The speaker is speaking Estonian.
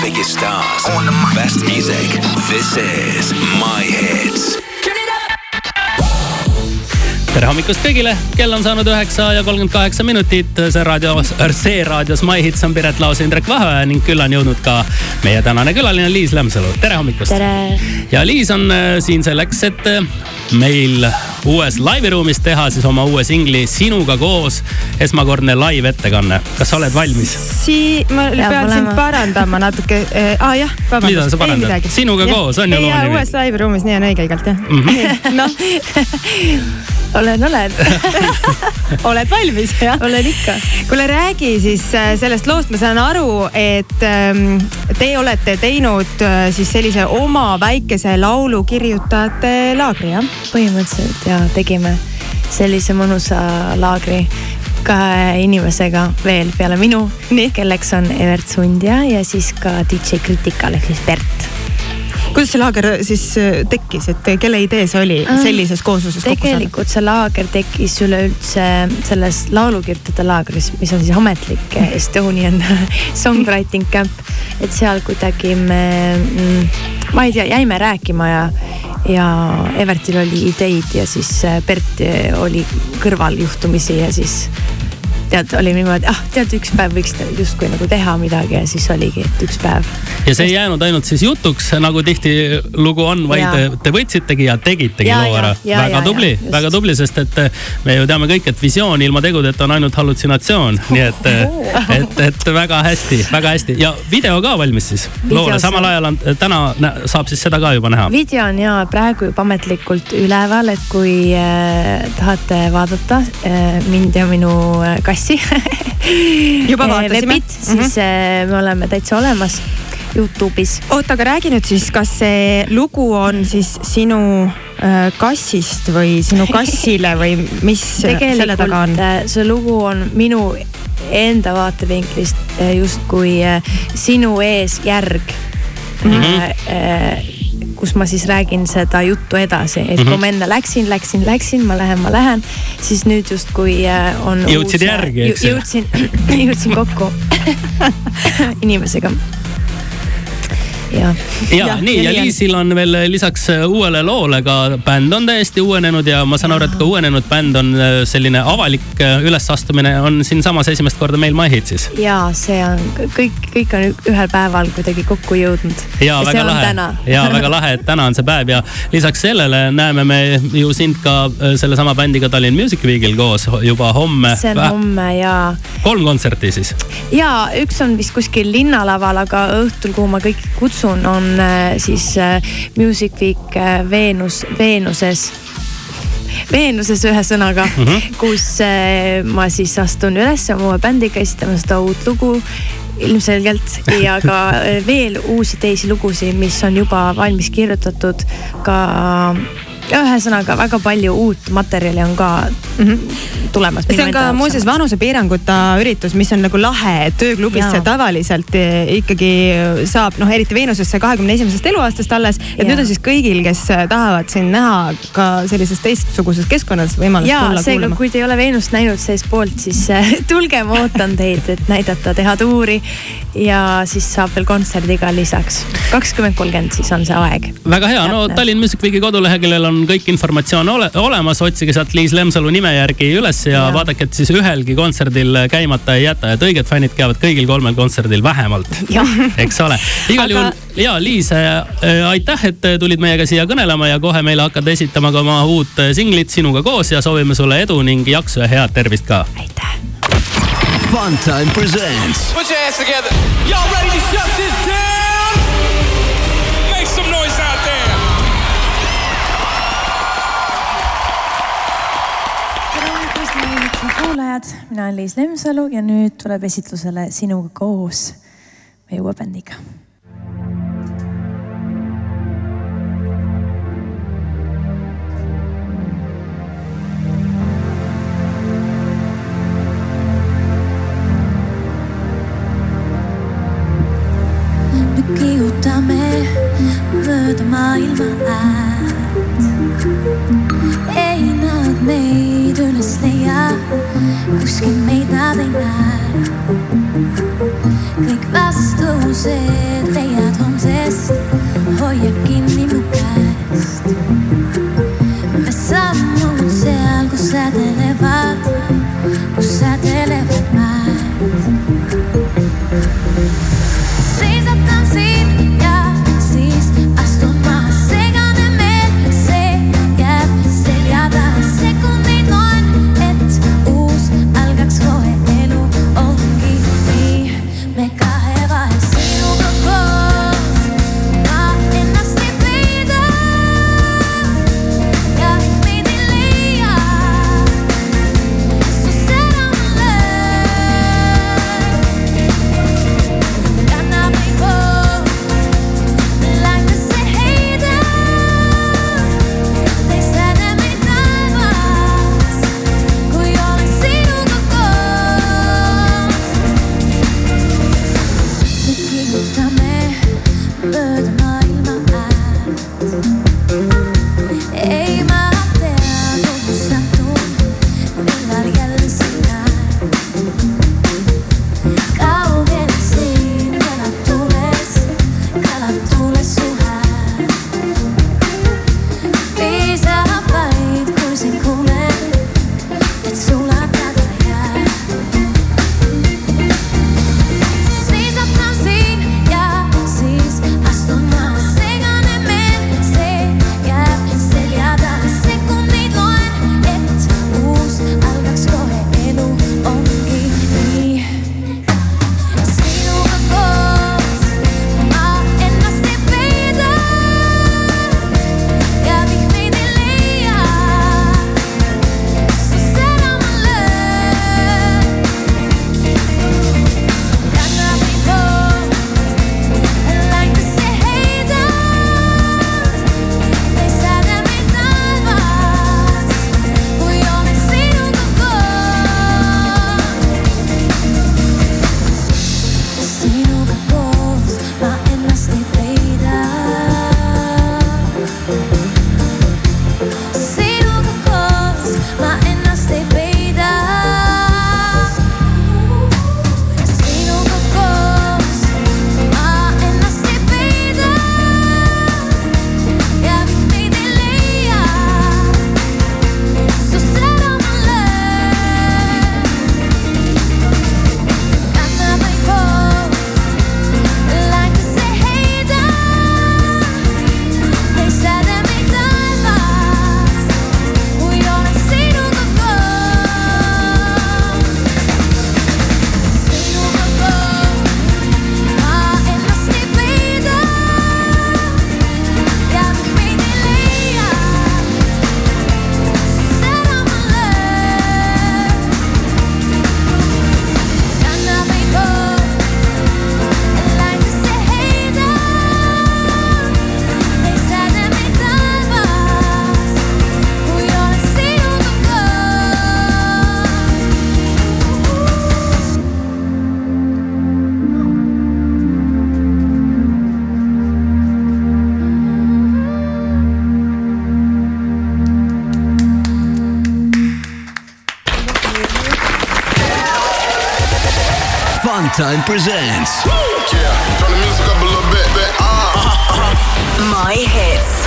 biggest stars, on the best music. This is My Hits. Tere hommikust kõigile, kell on saanud üheksa ja kolmkümmend kaheksa minutit. see raadios, see raadios My Hits on Piret Laos, Indrek Vaheoja ning külla on jõudnud ka meie tänane külaline Liis Lemsalu. tere hommikust. ja Liis on äh, siin selleks, et äh, meil uues laiviruumis teha siis oma uue singli Sinuga koos esmakordne live-ettekanne. kas sa oled valmis? Sii-, ma Peab pean sind parandama natuke äh, ah,. jah, vabandust. Mida sa parandad? Sinuga koos on ju loo nimi. uues live-ruumis, nii on õige igalt jah mm -hmm. noh, olen, olen, oled valmis jah? olen ikka. kuule, räägi siis äh, sellest loost, ma saan aru, et ähm, te olete teinud äh, siis sellise oma väikese laulu kirjutajate laagri jah? põhimõtteliselt ja tegime sellise mõnusa laagri kahe inimesega veel peale minu, kelleks on Evert Sundja ja siis ka DJ Critical ehk siis Bert. Kuidas see laager siis äh, tekkis, et kelle idee see oli Ah, sellises koosluses kokku saada? tegelikult see laager tekkis üleüldse selles laulukirjutajate laagris, mis on siis ametlik Estonian songwriting camp. et seal kuidagi me, ma ei tea, jäime rääkima ja, ja Evertil oli ideid ja siis äh, Bert oli kõrval juhtumisi ja siis tead, oli niimoodi, ah tead, üks päev võiks justkui nagu teha midagi ja siis oligi, et üks päev. ja see ei jäänud ainult siis jutuks, nagu tihtilugu on, vaid Jaa. te, te võtsitegi ja tegitegi loo ära. väga jaa, tubli väga tubli, sest et me ju teame kõik, et visioon ilma tegudeta on ainult hallutsinatsioon, nii et, et, et väga hästi, väga hästi ja video ka valmis siis loole, samal ajal on täna nä- saab siis seda ka juba näha. video on ja praegu juba ametlikult üleval, et kui äh, tahate vaadata äh, mind ja minu äh, kassi Juba äh, vaatasime. webit, siis äh, me oleme täitsa olemas Youtube'is. oota, aga räägi nüüd siis, kas see lugu on siis sinu äh, kassist või sinu kassile või mis selle taga on? äh, see lugu on minu enda vaatevinklist äh, justkui äh, sinu ees järg mm. -hmm. Kus ma siis räägin seda juttu edasi, et kui ma enne läksin, läksin, läksin, ma lähen, ma lähen, siis nüüd justkui äh, on. Jõudsid järgi, eks ju? jõudsin, jõudsin kokku inimesega. jah. ja Jah, nii ja ja. Liisil on veel lisaks uuele loole ka bänd on täiesti uuenenud ja ma saan aru, et ka uuenenud bänd on äh, selline avalik äh, ülesastumine on siinsamas esimest korda meil My Hitsis. ja see on kõik, kõik on ühel päeval kuidagi kokku jõudnud. ja väga lahe ja väga lahe, et täna on see päev ja lisaks sellele näeme me ju sind ka äh, sellesama bändiga Tallinn Music Weekil koos juba homme. see on homme ja, kolm kontserti siis. ja üks on vist kuskil linnalaval, aga õhtul, kuhu ma kõiki kutsun, on äh, siis äh, Music Week äh, Veenus, Veenuses. Veenuses ühesõnaga mm, -hmm. kus ma siis astun üles oma bändiga esitama seda uut lugu ilmselgelt ja ka veel uusi teisi lugusid, mis on juba valmis kirjutatud ka ühesõnaga väga palju uut materjali on ka mm -hmm. tulemas. see on ka muuseas vanusepiiranguta üritus, mis on nagu lahe, et ööklubisse Jaa. tavaliselt eh, ikkagi saab noh, eriti Veenusesse kahekümne esimesest eluaastast alles. et Jaa. nüüd on siis kõigil, kes tahavad sind näha ka sellises teistsuguses keskkonnas võimalus ja tulla seega, kuulama. kui te ei ole Veenust näinud seestpoolt, siis tulge, ma ootan teid, et näidata, teha tuuri. Ja siis saab veel kontserdi ka lisaks. kakskümmend kolmkümmend siis on see aeg. väga hea, no. Tallinn Music Weeki koduleheküljel on kõik informatsioon ole, olemas, otsige sealt Liis Lemsalu nime järgi üles ja, ja vaadake, et siis ühelgi kontserdil käimata ei jäta, et õiged fännid käivad kõigil kolmel kontserdil vähemalt. eks ole, igal Aga- juhul ja Liis äh,, aitäh, et tulid meiega siia kõnelema ja kohe meile hakkad esitama ka oma uut singlit sinuga koos ja soovime sulle edu ning jaksu ja head tervist ka. aitäh. Funtime presents Put your hands together. Y'all ready to shut this down? Make some noise out there. tere hommikust, meie kuulajad, mina olen Liis Lemsalu ja nüüd tuleb esitlusele Sinuga koos meie uue bändiga. Funktime presents Yeah, turn the music up a little bit, bit. Ah. My hits.